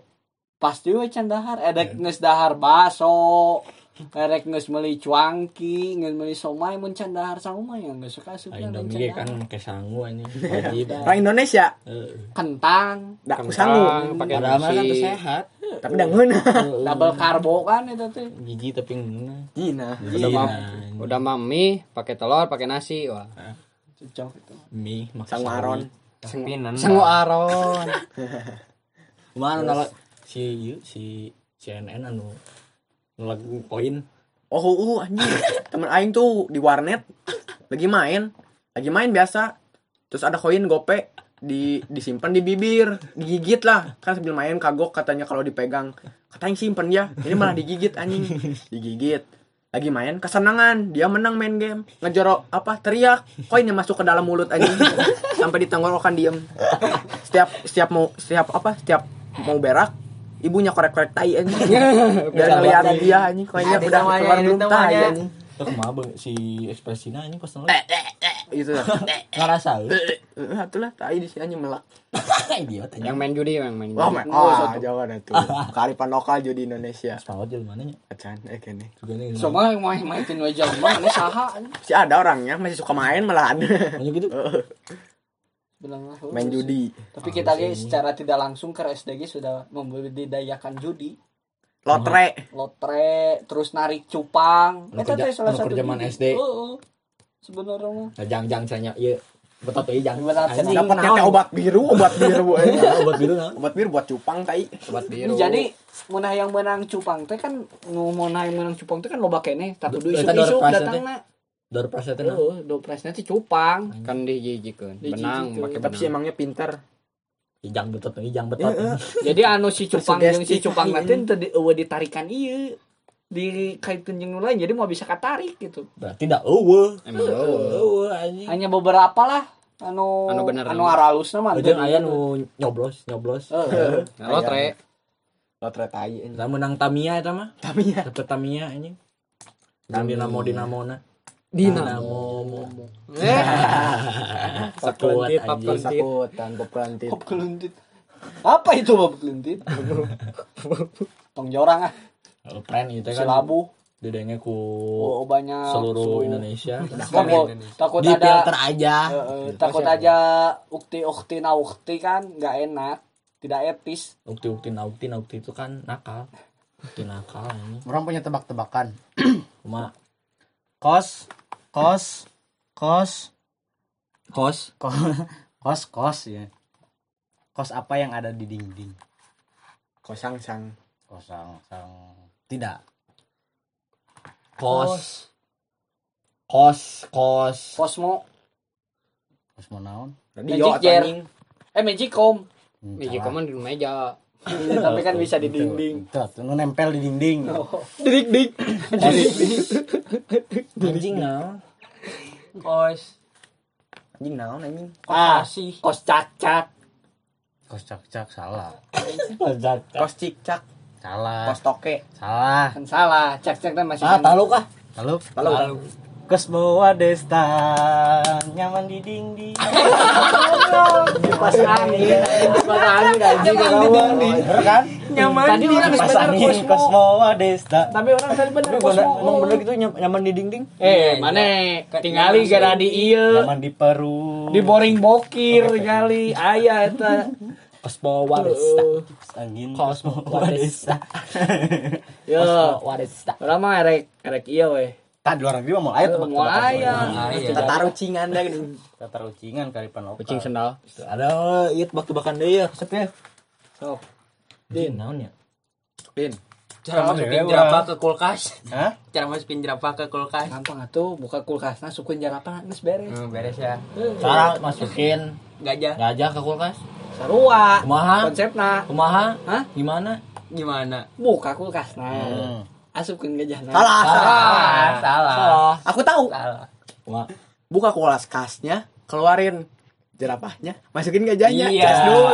Pasti we can dahar edek geus dahar baso. Erek geus meuli cuangki, geus meuli somai mun can dahar sangu mah ya geus suka suka dong ge kan make sangu anjing. Wajib. orang Indonesia kentang, dak sangu pakai Padahal mah kan nasi. tuh sehat. tapi dah ngeuna double karbo kan itu teh. Gigi tapi ngena. Gina Udah mam, udah mami pakai telur, pakai nasi. Wah. Cocok itu. mie makan sang Aron Sangu aron. Mana nolak si si CNN anu nolak poin. Oh, uh, anjing. Temen aing tuh di warnet lagi main, lagi main biasa. Terus ada koin gope di disimpan di bibir, digigit lah. Kan sambil main kagok katanya kalau dipegang. Katanya simpen ya. Ini malah digigit anjing. Digigit. Lagi main kesenangan, dia menang main game. Ngejorok apa? Teriak. Koinnya masuk ke dalam mulut anjing. Sampai di tenggorokan diem. Setiap setiap mau setiap apa? Setiap mau berak ibunya korek-korek tai anjing. Biar ngeliat dia anjing koinnya udah keluar belum tai anjing. Terus bang si ekspresinya ini pas nolak Itu lah. ngerasa euy. Eh, atulah tai di sini melak. idiot. Yang main judi, yang main Wah, judi. men. Oh, Jawa tuh. Kearifan lokal judi Indonesia. Tahu aja mana nya. Acan, eh kene. Juga nih. Semua yang main mainin wajah mah ini saha. Si ada orangnya masih suka main malah ada. Banyak gitu. Sebenarnya, main judi. Tapi kita lihat secara tidak langsung ke SDG sudah membudidayakan judi. Lotre. lotre terus narik cupang kerja- teh salah satu kerja man judi. SD. Sebenarnya mah Nah, jang jang sanya ieu. Betot euy jang. Dapat teh obat biru, obat biru. eh. Nah, Obat biru nah. Obat biru buat cupang tai. Obat Ini biru. jadi munah yang menang cupang teh kan nu munah yang menang cupang teh kan loba keneh tak kudu Eta isu-isu door prize datangna Dari prasetna. heeh do presnya teh cupang kan dijijikeun. Benang, pakai Tapi si emangnya pinter. Ijang betot euy jang betot. jadi anu si cupang yang si cupang nanti teu di eueuh ditarikan ieu dikaitkan nu lain jadi mau bisa katarik gitu. Berarti dah eueuh Emang eueuh. anjing. Hanya beberapa lah anu Anu bener anu aralus nama Jeung aya nu nyoblos nyoblos. Heeh. Lotre. lotre tai Kita menang Tamiya eta mah. Tamiya. dapet Tamiya anjing. Jeung dinamo dinamona Dinamo. dinamo. Eh, Sekuat Kelentit, pap sakutan pop kelentit apa itu bob kelentit tong jorang ah Oh, Pren itu kan silabu. didenge ku oh banyak. seluruh Indonesia. Takut takut di ada filter aja. Eh, eh, takut aja ukti-ukti na ukti kan nggak enak. Tidak etis. Ukti-ukti naukti naukti itu kan nakal. Ukti nakal ini. Orang punya tebak-tebakan. cuma Kos, kos, kos, kos. Kos, kos, kos ya. Kos apa yang ada di dinding? kosang sang Kosong, sang tidak. kos. Kos. Kos Cosmo Kos mau naon? radio Magic anjing eh Magicom salah. koman di meja. Tapi kan bisa di dinding. Tuh, nu nempel di dinding. dik dik anjing nah kos. Anjing naon anjing? Ah. Kos cacat Kos cak-cak. Salah. kos cicak Salah. kos toke. Salah. kan salah. Cak cak kan masih ah tahu kah? Lalu lalu Kos bawa desta nyaman di dinding. pas angin. Pas angin anjing Bener kan? nyaman tadi orang Pas angin Cosmo bawa desta. tapi orang tadi bener emang bener gitu nyam- nyaman di dinding? Eh mana? tinggali gara di iya Nyaman di Peru. di boring bokir gali ayah eta desta Pas angin ya bawa desta orang mah erek? Erek iya weh. Tak di luar negeri mah mau aya tebak mau ayah kita taruh cingan deh gini Kita taruh cingan kali pan lokal. Kucing sendal. ada iya tebak-tebakan deh ya resep ya sok din naon ya? Pin. Cara masukin dewa. jerapah ke kulkas. Hah? Cara masukin jerapah ke kulkas. gampang atuh buka kulkasna sukuin jarapan geus beres. Hmm, beres ya. cara masukin Gajah. gajah ke kulkas sarua kumaha? konsepna. Kumaha? Hah? gimana? Gimana? buka kulkasna Hmm. asupkeun gajahna salah Ah, salah. salah. Aku tahu. Salah. buka kulkas kasnya keluarin jerapahnya masukin gajahnya Iya. cas dulu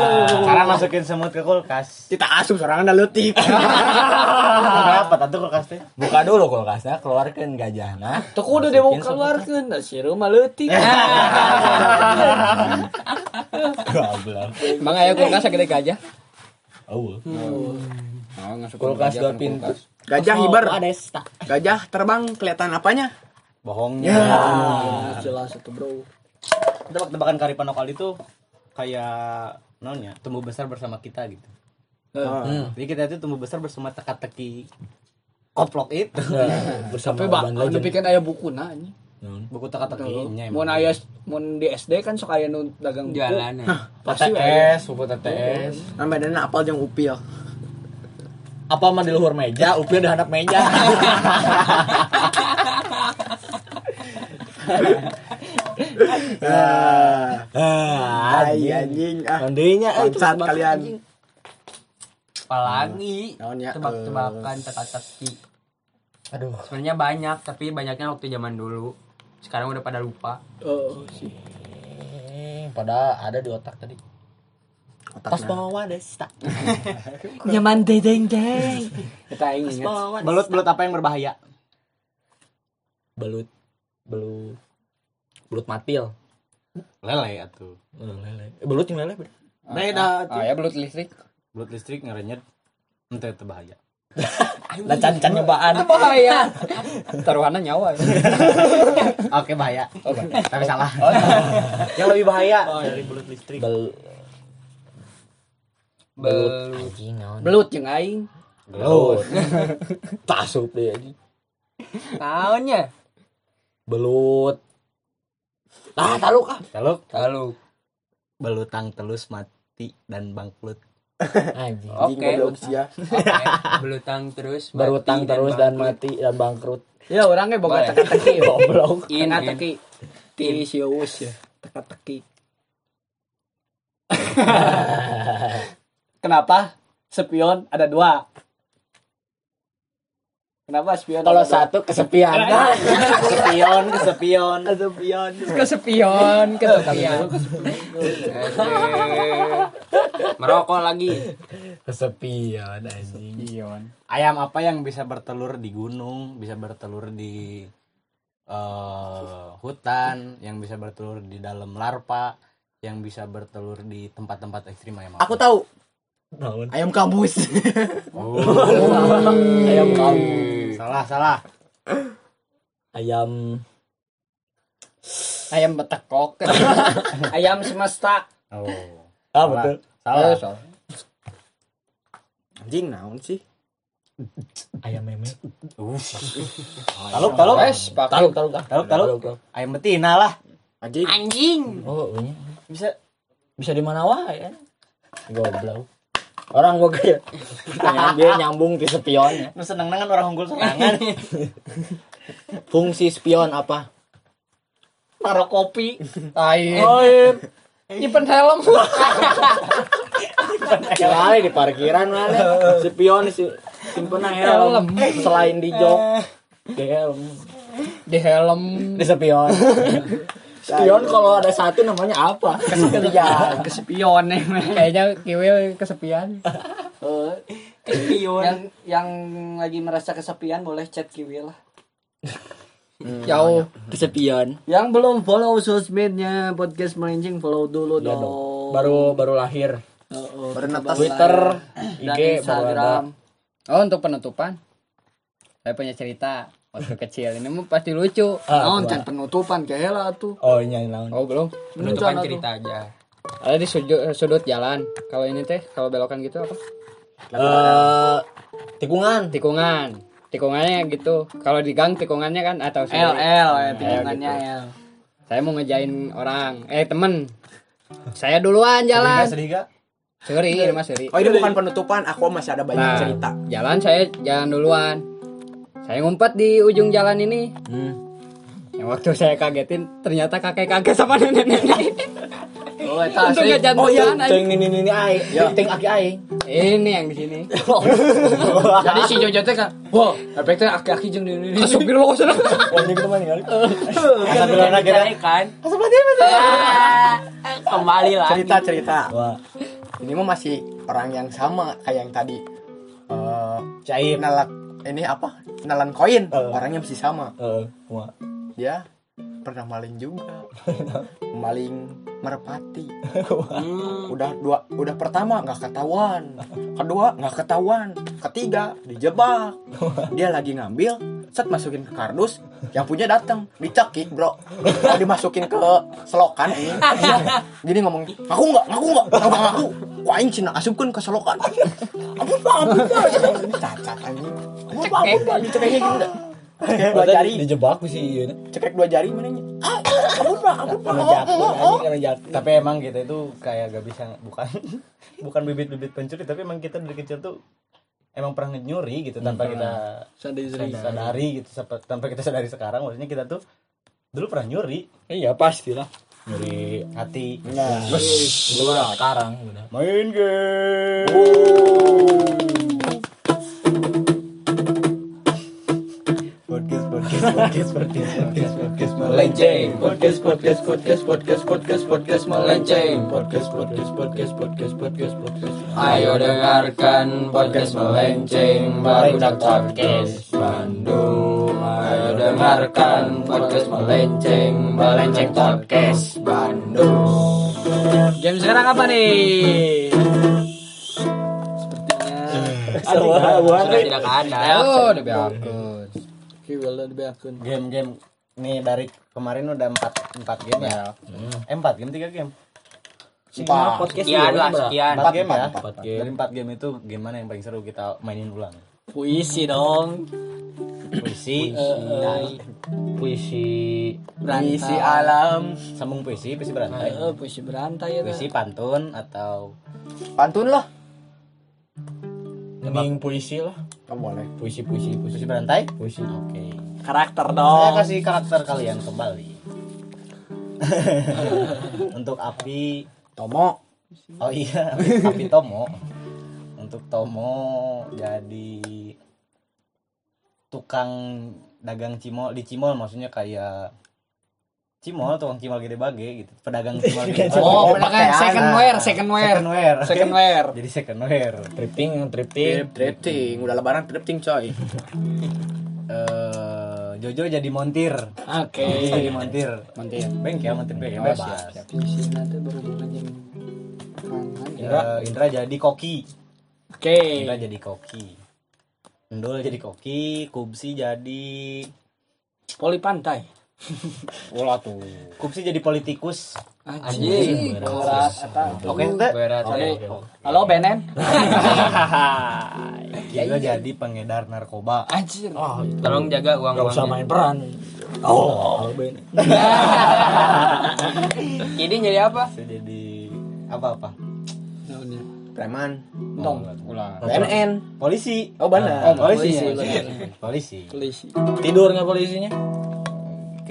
Cara masukin semut ke kulkas. kita asup sorangan dah letik Kenapa tatu kulkas teh? buka dulu kulkasnya keluarkan gajahnya Tuh kudu deh mau keluarkeun da si rumah leutik. goblok Emang aya kulkas gede gajah? oh Oh, kulkas dua pintu gajah hiber desta gajah terbang kelihatan apanya Bohongnya. Ah, jelas itu, Bro. Tebak-tebakan karipan lokal itu kayak nonnya tumbuh besar bersama kita gitu. Hmm. Jadi kita itu tumbuh besar bersama teka-teki koplok itu. bersama Tapi bak, Urban anu Legend pikeun aya bukuna anjing. Naon? Buku teka-teki nya. Mun aya mun di SD kan sok aya nu dagang buku. Jalan ya. Pasti. TTS buku TTS nama dana apal jeung upil apa mah di luhur meja upil di handap meja ah ah anjing ah mandinya eh, itu kalian Apalagi Naon ya, tebak-tebakan teka-teki. aduh Sebenarnya banyak, tapi banyaknya waktu zaman dulu. Sekarang udah pada lupa. Oh, sih. Eh, pada ada di otak tadi pas otaknya bawa desta Nyaman dedeng deng. Kita aing inget. Belut-belut apa yang berbahaya? belut belut belut matil Lele atuh. Eh, lele Eh, belut yang lele beda. Beda Ah, ya belut listrik. Belut listrik ngerenyet. Ente itu bahaya. lah can can nyobaan Bahaya. Taruhannya nyawa. Oke bahaya. Tapi salah. yang lebih bahaya dari belut listrik. bel Belut. anjing naon Belut jeung aing. belut tasup deh anjing Naonnya? belut ah tahu kah Kalau Lalu. belutang telus mati dan bangkrut. anjing Oke. goblok sia Oke. Belutang terus. mati berutang terus dan mati dan bangkrut Ya orangnya boga teka-teki. goblok In, in. Teka-teki. Ti si Uus ya. Teka-teki. Kenapa? Spion ada dua. Kenapa spion? Kalau satu kesepian. Nah, kesepion kesepion kesepian. Kesepian, kesepian. Merokok lagi. kesepian anjing. ayam apa yang bisa bertelur di gunung bisa bertelur di eh, hutan yang bisa bertelur di dalam larva yang bisa bertelur di tempat-tempat ekstrim ayam apa? Aku tahu. Naon? Ayam kampus. Ayam kamu. salah salah Ayam Ayam betekok. Ayam semesta. oh Ah, Salah. betul. salah Anjing naon sih? Ayam meme. taluk taluk Wes, Taluk, taluk. Taluk, taluk. ayam betina lah Anjing. Oh, ini bisa bisa di mana wae ya. Goblok. Orang gua kayak Tanya dia nyambung di spionnya. lu seneng dengan orang unggul serangan Fungsi spion apa? Taruh kopi. Air. Oh, iya. Nyimpen helm. Kali di parkiran mana? Spion si simpen helm. Selain di jok. Di helm. Di helm. Di spion. Spion kalau ada satu namanya apa? Kesepian. Kesepion nih. Kayaknya Kiwil kesepian. Yang yang lagi merasa kesepian boleh chat Kiwil lah. Jauh. Kesepian. Yang belum follow sosmednya podcast melenceng follow dulu Iya dong. dong. Baru baru lahir. Oh, oh, Baru netas. Twitter, dan IG baru ada. Instagram. Oh, untuk penutupan. Saya punya cerita waktu kecil. Ini mah pasti lucu. Ah, can penutupan kayak lah tuh. Oh, iya naon. Oh, belum. Penutupan cerita aja. Ada di sudut, sudut jalan. Kalau ini teh, kalau belokan gitu apa? Eh, tikungan. Tikungan. Tikungannya gitu. Kalau di gang tikungannya kan atau L L ya L tikungannya gitu. L. Saya mau ngejain orang, eh temen. Saya duluan jalan. Seri, ini mas seri. Oh ini bukan penutupan, aku masih ada banyak Nah, cerita. jalan saya jalan duluan. Saya ngumpet di ujung jalan ini. Hmm. Yang waktu saya kagetin, ternyata kakek-kakek sama nenek-nenek. Oh, asli. ngejantungan Oh iya, ini ini aing. Ting aki aing. Ini yang di sini. Jadi si Jojo teh kan, wah, efek teh aki-aki jeung di ini. Astagfirullah sana. Oh, ini kita main kali. Alhamdulillah kita kan. Kembali lah. Cerita cerita. Wah, Ini mah masih orang yang sama kayak yang tadi. Eh, cair nalak ini apa? Nalan koin. Eh. Orangnya masih sama. wah. Dia pernah maling juga. maling merpati. Udah dua, udah pertama nggak ketahuan. Kedua nggak ketahuan. Ketiga dijebak. Dia lagi ngambil, set masukin ke kardus, yang punya datang, dicekik bro, dimasukin ke selokan ini, gini ngomong, ngaku nggak, ngaku nggak, ngaku, kok aing cina asupkan ke selokan, ampun pak, ampun pak, cacat anjing, ampun pak, ampun pak, dicekiknya gitu. Cekek dua jari, Dijebak sih ieu. cekek dua jari mana nya, ah, pak, ampun pak, Karena oh, jatuh, oh, oh. tapi emang kita itu kayak gak bisa bukan bukan bibit-bibit pencuri tapi emang kita dari kecil tuh emang pernah nyuri gitu tanpa kita Sadari. sadari gitu tanpa kita sadari sekarang maksudnya kita tuh dulu pernah nyuri Iya, pastilah. Nyuri hati. Nah, sekarang udah. main game. Podcast podcast podcast podcast podcast podcast Melenceng. Podcast podcast podcast podcast podcast podcast melenceng. Podcast podcast podcast podcast podcast podcast. Ayo dengarkan podcast melenceng barudak podcast Bandung. Ayo dengarkan podcast melenceng melenceng podcast Bandung. Game sekarang apa nih? Sepertinya tidak ada. Oh, udah beakun. Kiwil udah dibeakeun. game-game nih dari kemarin udah empat empat game ya eh, empat game tiga game Empat. podcast Sekian lah, sekian. empat game ya empat, empat game. dari empat game itu game mana yang paling seru kita mainin ulang Puisi dong. puisi Puisi Puisi alam, sambung puisi puisi berantai Eh, puisi berantai ya. puisi pantun atau pantun lah, mending puisi lah. Oh, boleh. Puisi puisi puisi. puisi berantai Puisi. oke Karakter saya dong. kasih karakter kalian kembali untuk api Tomo, oh iya api Tomo untuk Tomo jadi tukang dagang cimol di cimol maksudnya kayak cimol tukang cimol gede bage gitu pedagang cimol gede bage Oh, pedagang second wear, second wear. second wear Second wear. jadi second wear Tripping, tripping. Drifting, udah lebaran drifting coy. eh Jojo jadi montir Oke. Jojo jadi montir Montir. bengkel montir bengkel Oh, bebas siap, siap. Di sini nanti berhubungan dengan kanan. Indra Indra jadi koki Oke. Indra jadi koki Endul jadi koki Kubsi jadi Poli pantai. Ulah tuh Kubsi jadi politikus Anjing. Berat eta. Oke. Halo Benen. Juga jadi pengedar narkoba Anjir. Tolong jaga uang Gak usah main peran. Oh, halo Ben. Ini jadi apa? Bisa jadi apa-apa Naonnya? Preman. Tong. BNN. Polisi Oh benar. Oh, polisi polisi, Polisi Polisi. Tidur nggak polisinya?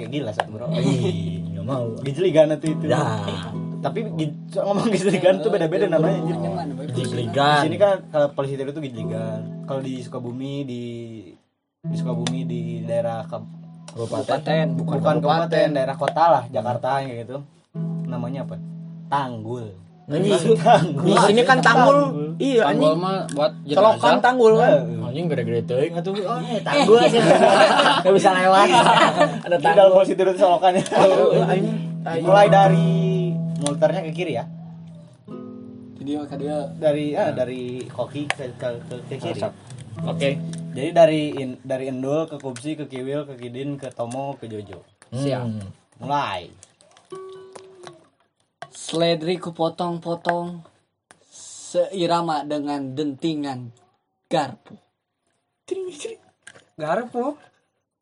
Kayak gila satu bro Ih, nggak mau. Gijligan itu itu Ya. Tapi ngomong gijligan tuh beda-beda namanya anjir. Di Jigligan. sini kan kalau polisi itu tuh gijligan. Kalau di Sukabumi di di Sukabumi di daerah Kab- Kabupaten. bukan kabupaten, daerah kota lah, Jakarta kayak gitu. Namanya apa? Tanggul. Tanggul. Di sini kan tanggul. Iya Tanggul anjing. mah buat Colokan tanggul kan. Anjing gede-gede teuing atuh. Eh, tanggul aja. Gak bisa lewat. Ada tanggul polisi itu solokannya. Mulai dari muternya ke kiri ya. Jadi maka dia Dari ah, dari koki ke ke, ke, ke kiri. Oke. Jadi dari in, dari Endul ke Kupsi ke Kiwil ke Kidin ke Tomo ke Jojo. Siap. Mulai. Seledri ku potong-potong seirama dengan dentingan garpu. Garpu.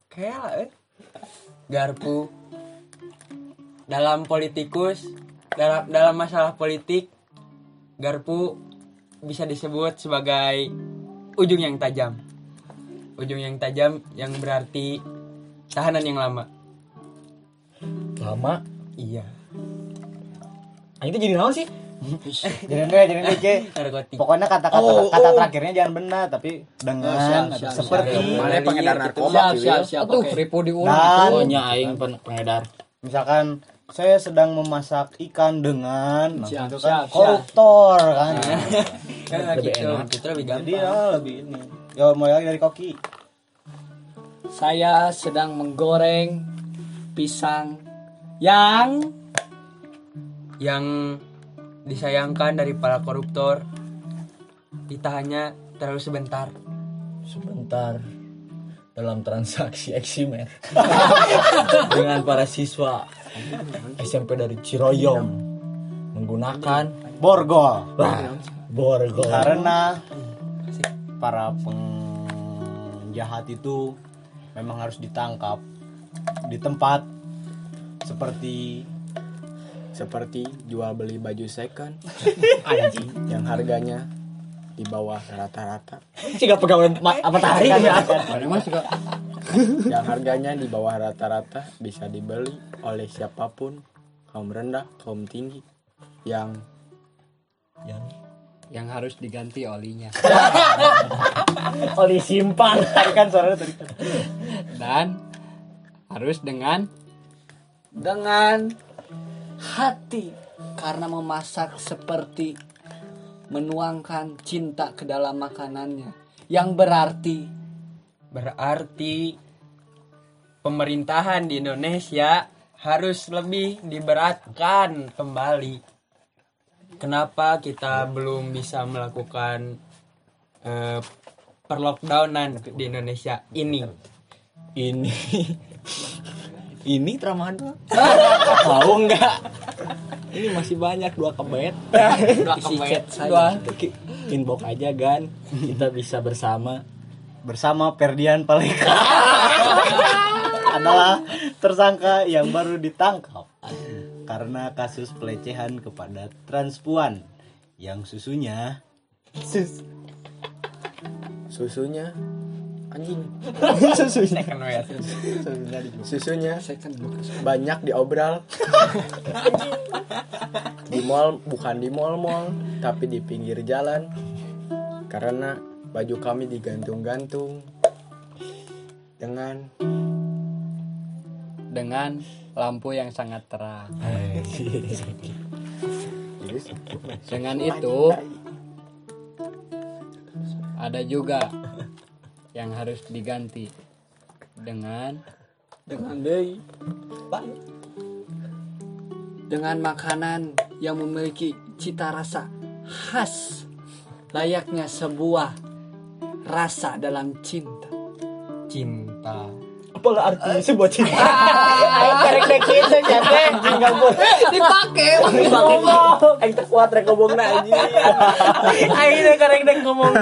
Kayak eh. Garpu. Dalam politikus, dalam dalam masalah politik, garpu bisa disebut sebagai ujung yang tajam. Ujung yang tajam yang berarti tahanan yang lama. Lama. Iya. Anjing itu jadi naon sih? Jangan deh, jangan deh. Pokoknya kata-kata Oh, kata oh. terakhirnya jangan benar tapi dengan siap, siap, seperti Mana pengedar narkoba Siap, siap, siap. Aduh, ribu diulang. dan Oh, nya aing pen- pengedar. misalkan saya sedang memasak ikan dengan nah, Siap, itu kan siap. koruptor kan. Kan Lebih gitu, enak. lebih Jadi gampang. ah, lebih ini. Ya mulai lagi dari koki. Saya sedang menggoreng pisang yang yang disayangkan dari para koruptor. Ditahannya terlalu sebentar. Sebentar. Dalam transaksi eksimer. Dengan para siswa SMP dari Ciroyom. Menggunakan Borgol. wah, borgol. Karena para penjahat itu memang harus ditangkap di tempat seperti Seperti jual beli baju second. Anjing. Yang harganya di bawah rata-rata. Jika pegawai ma- apa ya? Juga Yang harganya di bawah rata-rata bisa dibeli oleh siapa pun. Kaum rendah, kaum tinggi. Yang yang harus diganti olinya. Oli simpan. tarikan suaranya tarikan. Dan harus dengan dengan hati karena memasak seperti menuangkan cinta ke dalam makanannya yang berarti berarti pemerintahan di Indonesia harus lebih diberatkan kembali. Kenapa kita belum bisa melakukan eh, perlockdownan di Indonesia ini? Ini ini Tramadol. Tahu enggak? Ini masih banyak dua kebet. Isi chat saya. Ki- Inbox aja gan. Kita bisa bersama. bersama Ferdian Paleka adalah tersangka yang baru ditangkap karena kasus pelecehan kepada transpuan yang susunya sus susunya anjing. second wear Susunya second banyak diobral. di mall bukan di mall-mall tapi di pinggir jalan karena baju kami digantung-gantung dengan dengan lampu yang sangat terang. Dengan itu ada juga yang harus diganti. Dengan? Dengan deui dengan makanan yang memiliki cita rasa khas layaknya sebuah rasa dalam cinta. Cinta. Apalah artinya sebuah cinta? karek dek itu siapa enggak boleh. Dipakai. Aing teh kuat rek ngomongna anjing. akhirnya karek dek ngomong